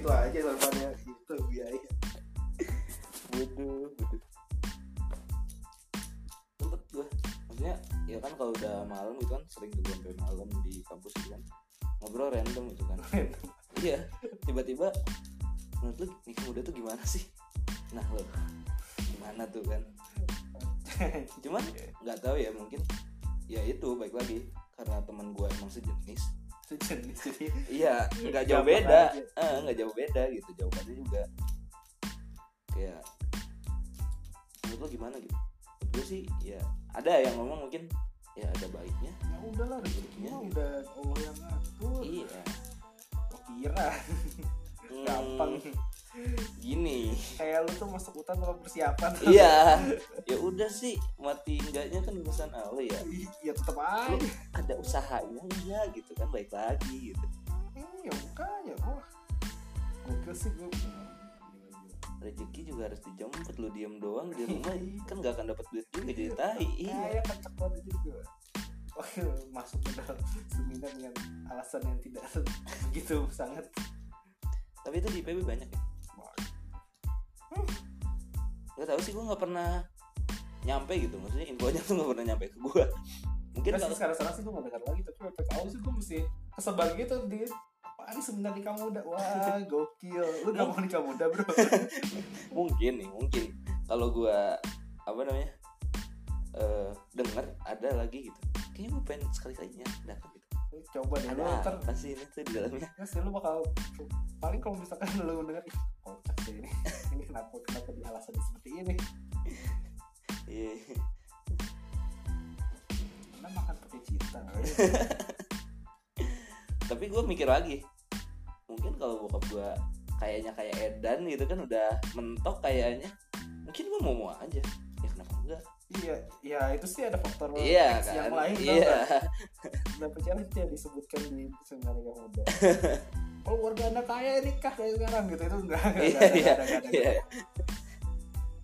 gitu aja daripada itu biaya bodoh bodoh sempet gue maksudnya ya kan kalau udah malam gitu kan sering tuh sampai malam di kampus gitu kan. Ngobrol random gitu kan. Iya tiba-tiba menurut lu nikah muda tuh gimana sih? Nah lo gimana tuh kan? Cuman nggak tahu ya mungkin ya itu baik lagi. Karena teman gue emang sejenis sejenis jadi iya nggak jauh beda. aja. Eh, nggak jauh beda gitu jawabannya juga. Kayak menurut lo gimana gitu? Menurut gue sih ya ada yang ngomong mungkin ya ada baiknya. Ya udahlah rezekinya udah Allah yang ngatur. Iya. Kira? Hmm, gampang gini. Kayak lu tuh masuk hutan tanpa persiapan. Iya. Ya udah sih mati enggaknya kan urusan Allah ya. Iya tetap lu aja. Ada usahanya enggak gitu kan baik lagi gitu. Iya makanya wah gokil sih gue rezeki juga harus dijemput lu diem doang di rumah kan nggak akan dapat duit juga jadi tai. Iya kayak kacak banget juga. Oh masuk ke dalam seminar dengan alasan yang tidak begitu sangat. Tapi itu di IPB banyak ya gak tau sih gue nggak pernah nyampe gitu. Maksudnya infonya tuh nggak pernah nyampe ke gue mungkin kalau sekarang sekarang sih gue gak dengar lagi tapi PPKU sih gue mesti kesebar gitu di apaan seminar nikah muda? Wah gokil. Lu gak mau nikah muda bro? Mungkin nih mungkin. Kalau gue apa namanya eh denger ada lagi gitu. Kayaknya gue pengen sekali kalinya datang gitu. Lu coba deh lu ada ntar apa sih ini tuh di dalamnya. Ya sih lu bakal paling kalau misalkan lu denger "Ih, kocak sih ini ini kenapa kenapa di alasan seperti ini? Iya. Karena makan pakai cinta tapi gue mikir lagi. Mungkin kalau bokap gue kayaknya kayak Edan gitu kan udah mentok kayaknya mungkin gue mau mau aja. Ya kenapa enggak? Iya ya itu sih ada faktor iya kan yang lain iya? Berapa cara itu yang disebutkan di seminar nikah muda kalau warga anda kaya nikah kayak sekarang gitu. Itu enggak enggak iya iya iya.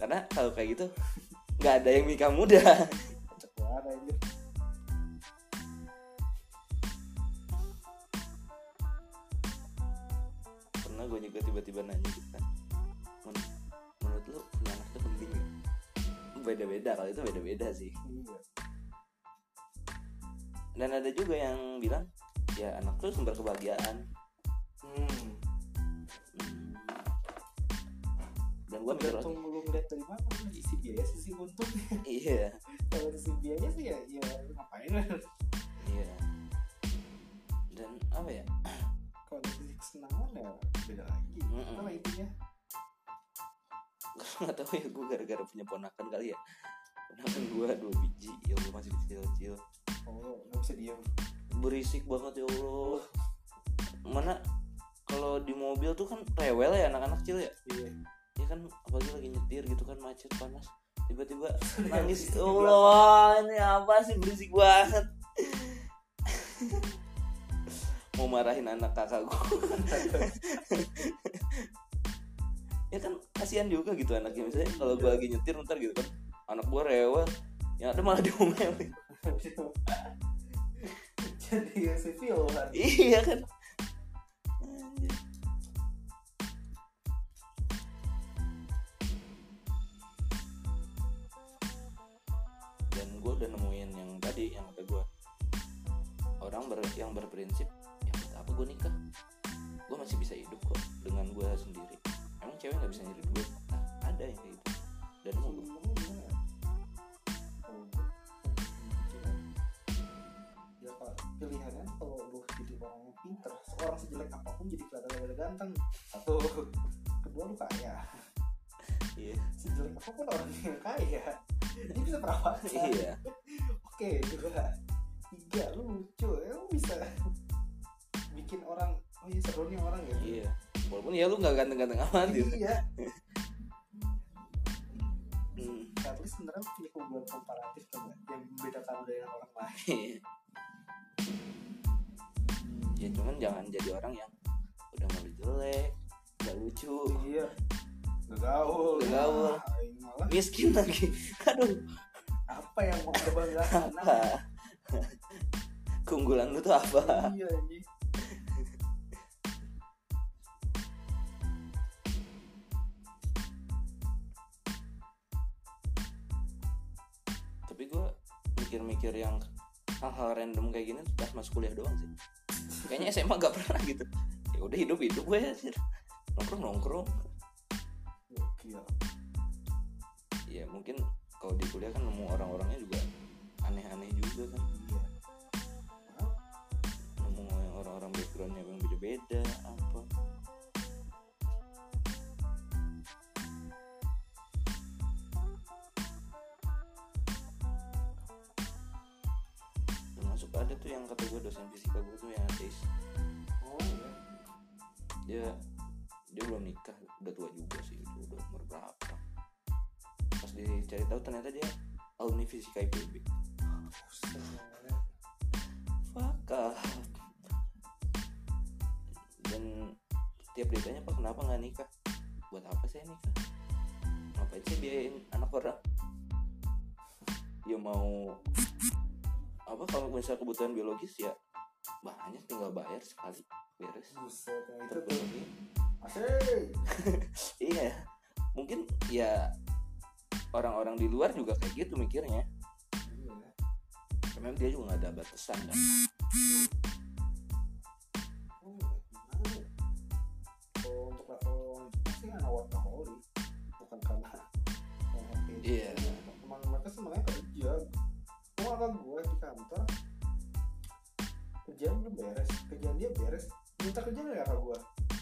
karena kalau kayak gitu nggak ada yang nikah muda. Pernah gue juga tiba-tiba nanya gitu kan. "Men- menurut lu punya anak tuh penting gak? beda-beda kalau itu beda-beda sih. Iya. dan ada juga yang bilang ya anak tuh sumber kebahagiaan gue mikir lagi Tergantung lu ngeliat dari mana lu sisi biaya sisi untung. Iya. Kalau sisi biaya sih ya ya ngapain iya. Dan apa ya? Kalau sisi kesenangan ya beda lagi. Mm-mm. apa intinya? Gue nggak tahu ya gue gara-gara punya ponakan kali ya. Ponakan gue dua biji ya Allah masih kecil-kecil. Oh nggak bisa diem. Berisik banget ya Allah. Mana kalau di mobil tuh kan rewel ya anak-anak kecil ya? Iya. ya kan apalagi lagi nyetir gitu kan macet panas. Tiba-tiba nangis. Berisik ya di Allah ini apa sih? Berisik banget. Mau marahin anak kakak gue ya kan kasihan juga gitu anaknya. Misalnya kalau gue lagi nyetir ntar gitu kan anak gue rewel. Yang ada malah diomelin. Jadi ya sivil kan? Iya kan tadi yang kata gue orang ber, yang berprinsip ya apa gue nikah? Gue masih bisa hidup kok dengan gue sendiri. Emang cewek nggak bisa hidup? Gue nah, ada yang kayak gitu. Dan mau gue ya pilihannya kalau lu jadi orang yang pinter seorang sejelek apa pun jadi kelihatan lebih ganteng. Satu kedua lu kaya. Iya. Sejelek apa pun orang yang kaya. Ini bisa perawatan. Iya oke dua. Tiga lu lucu. Ya lu bisa bikin orang oh iya seru nih orang ya. Iya. Walaupun ya lu nggak ganteng-ganteng amat gitu. Iya. Hmm. at least sebenarnya punya hubungan komparatif kan ya, yang membedakan dari orang lain. Ya cuman jangan jadi orang yang udah malu jelek gak lucu. Iya. Gak gaul. Nggak gaul. Ah, malah miskin lagi. Aduh yang mau kebanggaan apa? Keunggulan lu tuh apa? Iya, Tapi gue mikir-mikir yang hal-hal random kayak gini pas masuk kuliah doang sih. Kayaknya SMA gak pernah gitu. Ya udah hidup hidup gue sih. Ya, nongkrong nongkrong ya mungkin kalau di kuliah kan nemu orang-orangnya juga aneh-aneh juga kan Iya. nemu orang-orang backgroundnya yang beda-beda apa termasuk ada tuh yang kata gue dosen fisika gue tuh yang ateis Oh iya. dia dia belum nikah udah tua juga sih itu udah umur berapa pas dicari tahu ternyata dia alumni fisika IPB fuck. Up dan tiap ditanya pak kenapa nggak nikah? Buat apa saya nikah? Ngapain sih biayain anak orang? Dia mau apa kalau misalnya kebutuhan biologis ya banyak tinggal bayar sekali beres. Buset. Itu tuh. Iya mungkin ya orang-orang di luar juga kayak gitu mikirnya. Memang dia juga nggak ada batasan kan? Ya? Iya. mereka sebenarnya kerja. Gue di kantor kerjaan belum beres. Kerjaan dia beres minta kerjaan dari kakak gue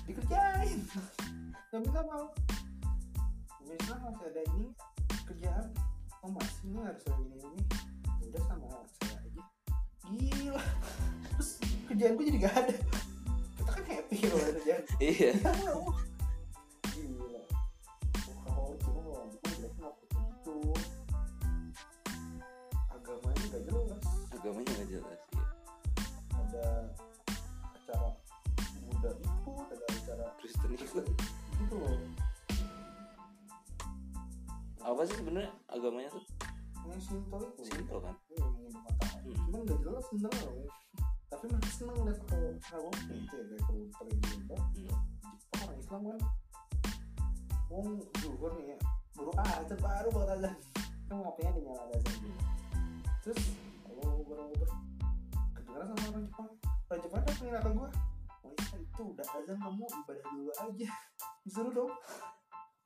dikerjain. Minta mau misalnya masih ada ini ini harus ada ini ini Ya udah sama saya aja. Gila. Terus kerjaan gue jadi gak ada. Kita kan happy ada kerjaan. Iya. Ya gila. Kalau cuma jelek gitu? Agamanya gak jelas. Agamanya nggak jelas ada acara Buddha ikut ada acara Kristen ikut gitu loh. Apa sih sebenarnya agamanya tuh yang itu. Kan? Iya, yang ingin matahari Hmm. cuman gak jelas sebenarnya loh. Tapi mereka seneng lihat kalau kalau gitu ya kayak paling di Jepang Hmm. Orang Islam kan? Wong zuhur nih ya baru azan baru buat azan kan ngapain dia nyala azan gitu terus kalau baru baru kedengeran sama orang Jepang? Orang Jepang kan pengen ke gue oh iya itu udah azan kamu ibadah dulu aja. Disuruh dong.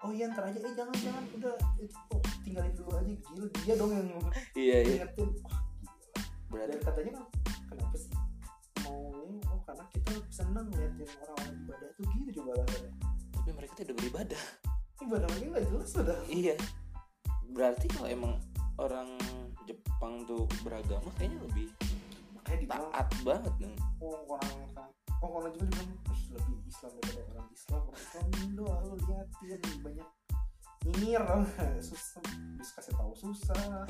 Oh iya ntar aja eh jangan jangan udah itu kok tinggalin dulu aja gila dia dong yang iya iya. Ingetin wah berarti dan katanya kenapa sih mau ini? Oh karena kita seneng liatin orang-orang ibadah tuh gitu coba alasannya tapi mereka tidak beribadah. Ibadah mereka nggak jelas udah iya. Berarti kalau emang orang Jepang tuh beragama kayaknya lebih makanya dibilang taat banget dong oh orang oh orang juga dibilang "Ih, lebih Islam daripada orang Islam. Orang Islam Indo lu liatin banyak nyinyir dong susah. Bisa kasih tahu susah.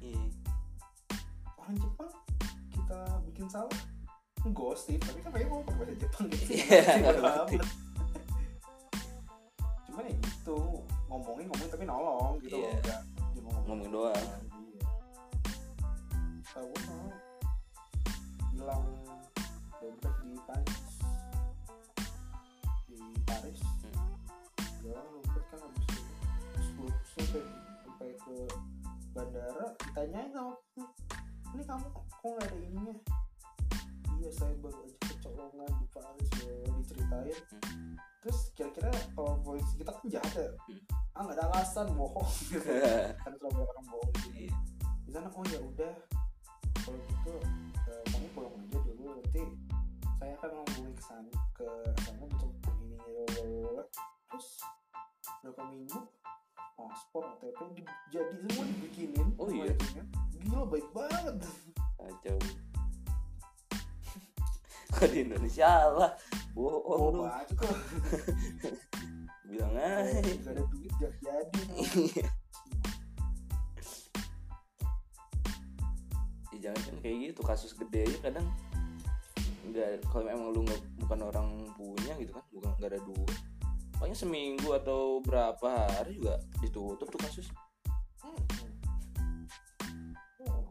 Iya. Orang Jepang kita bikin salah. Gosip tapi kan mereka ngomong pakai bahasa Jepang gitu. Iya, amat. cuman ya gitu ngomongin ngomongin tapi nolong gitu Iya. loh enggak cuma ngomong ngomong doang. iya. Tahu mau bilang dompet di Paris. Di Paris sampai sampai ke bandara ditanyain sama ini kamu kok nggak ada ininya? Iya saya baru aja kecolongan di Paris ya diceritain. Hmm. terus kira-kira kalau polisi kita kan jahat ya. Hmm. ah nggak ada alasan bohong. Gitu. Kan terlalu banyak orang bohong gitu di sana oh ya udah kalau gitu eh, kamu pulang aja dulu nanti saya akan ngomongin ke sana ke sana untuk ini terus berapa minggu paspor OTP di, jadi semua dibikinin Oh iya? itunya. gila baik banget. Kacau. Kok di Indonesia lah bohong oh lu. bilang aja. Gak ada duit gak jadi. Ya jangan kan kayak gitu. Kasus gede aja kadang nggak kalau emang lu nggak bukan orang punya gitu kan bukan nggak ada duit pokoknya seminggu atau berapa hari juga ditutup tuh kasus. Hmm. Oh,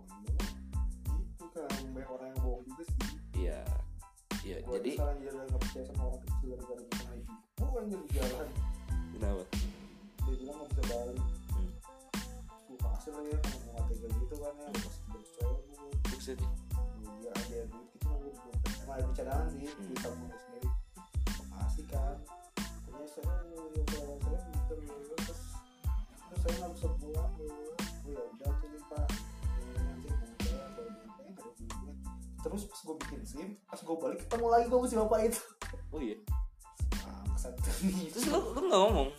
itu kan banyak orang yang bohong juga sih. Iya. Iya jadi sekarang jadi nggak percaya sama orang kecil gara-gara bikin ID bukan jadi jalan. Kenapa? Dia bilang nggak bisa balik. Hmm. ya mau tega gitu kan ya pas gue buset. Dia ada duit gitu gue emang ada cadangan sih Hmm. gue sendiri. Pasti kan saya ya saya gitu terus terus saya nggak bisa pulang oh ya udah tuh nih pak. Nanti saya nggak ada duitnya terus pas gue bikin sim pas gue balik ketemu lagi gue sama si bapak itu. Oh iya? Ah kesatuan nih. Terus lu lu nggak ngomong?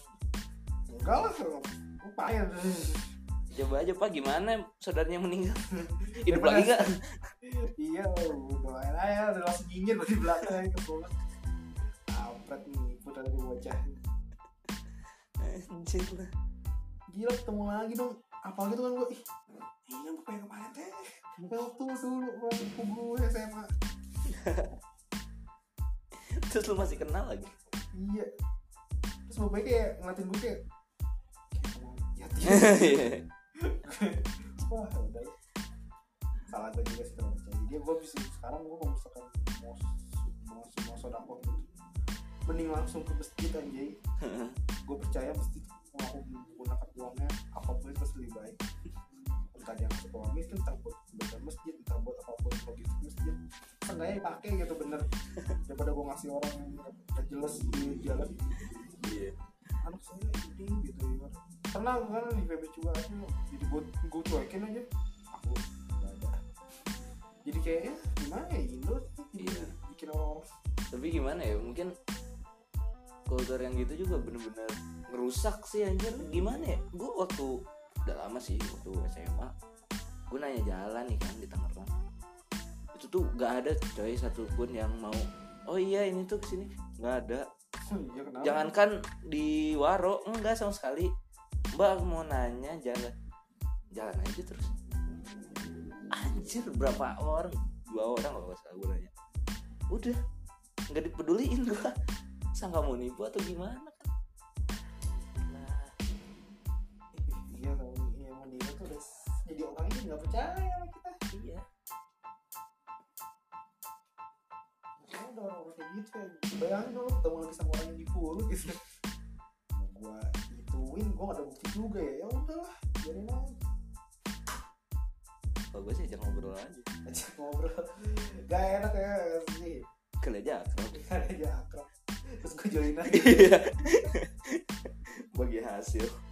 Enggak lah lupain coba aja pak. Gimana saudaranya meninggal? Hidup lagi gak iya doain aja udah langsung nyinyir gue di belakang ke bawah kampret nih putar dari wajah. Anjir lah. Gila ketemu lagi dong. Apalagi tuh kan gue ih iya gue pengen kemarin teh gue waktu dulu waktu gue SMA terus lu masih kenal lagi? Iya. Terus bapaknya kayak ngeliatin gue kayak kayak mau wah ya udah lah. salah gue juga sih percaya dia gue bisa sekarang gue kalau misalkan mau mau mau sodako gitu mending langsung ke masjid anjay. Gue percaya masjid mau aku menggunakan uangnya apa pun itu lebih baik. Entah dia ngasih uang miskin entah buat bagian masjid entah buat apa pun logistik masjid. Seenggaknya dipakai gitu bener. Daripada gue ngasih orang yang jelas di jalan. Iya. Anak saya ini gitu ya. Pernah kan di PB juga jadi gue gue cuekin aja. Aku gak ada. Jadi kayaknya gimana ya Indo jadi Iya. bikin orang-orang. Tapi gimana ya mungkin kultur yang gitu juga bener-bener ngerusak sih anjir. Gimana ya? Gue waktu udah lama sih waktu SMA gue nanya jalan nih kan di Tangerang. Itu tuh gak ada coy satupun yang mau oh iya ini tuh ke sini. Nggak ada. Kenapa? Jangankan di Waro enggak sama sekali. Mbak mau nanya jalan. Jalan aja terus. Anjir berapa orang? Dua orang kalau nggak salah gue nanya. Udah nggak dipeduliin gua sangka mau nipu atau gimana kan? Nah iya kalau iya emang dia tuh udah jadi orang ini nggak percaya sama kita. Iya. Makanya ada orang-orang kayak gitu kayak bayangin dulu ketemu lagi sama orang yang dipuru gitu. Mau gua ituin gua gak ada bukti juga ya. Ya udahlah biarin aja. Kalau gue sih ajak ngobrol aja. Ajak ngobrol. Gak enak ya sih. Kali aja akrab. Kan aja akrab terus gue join aja iya. Bagi hasil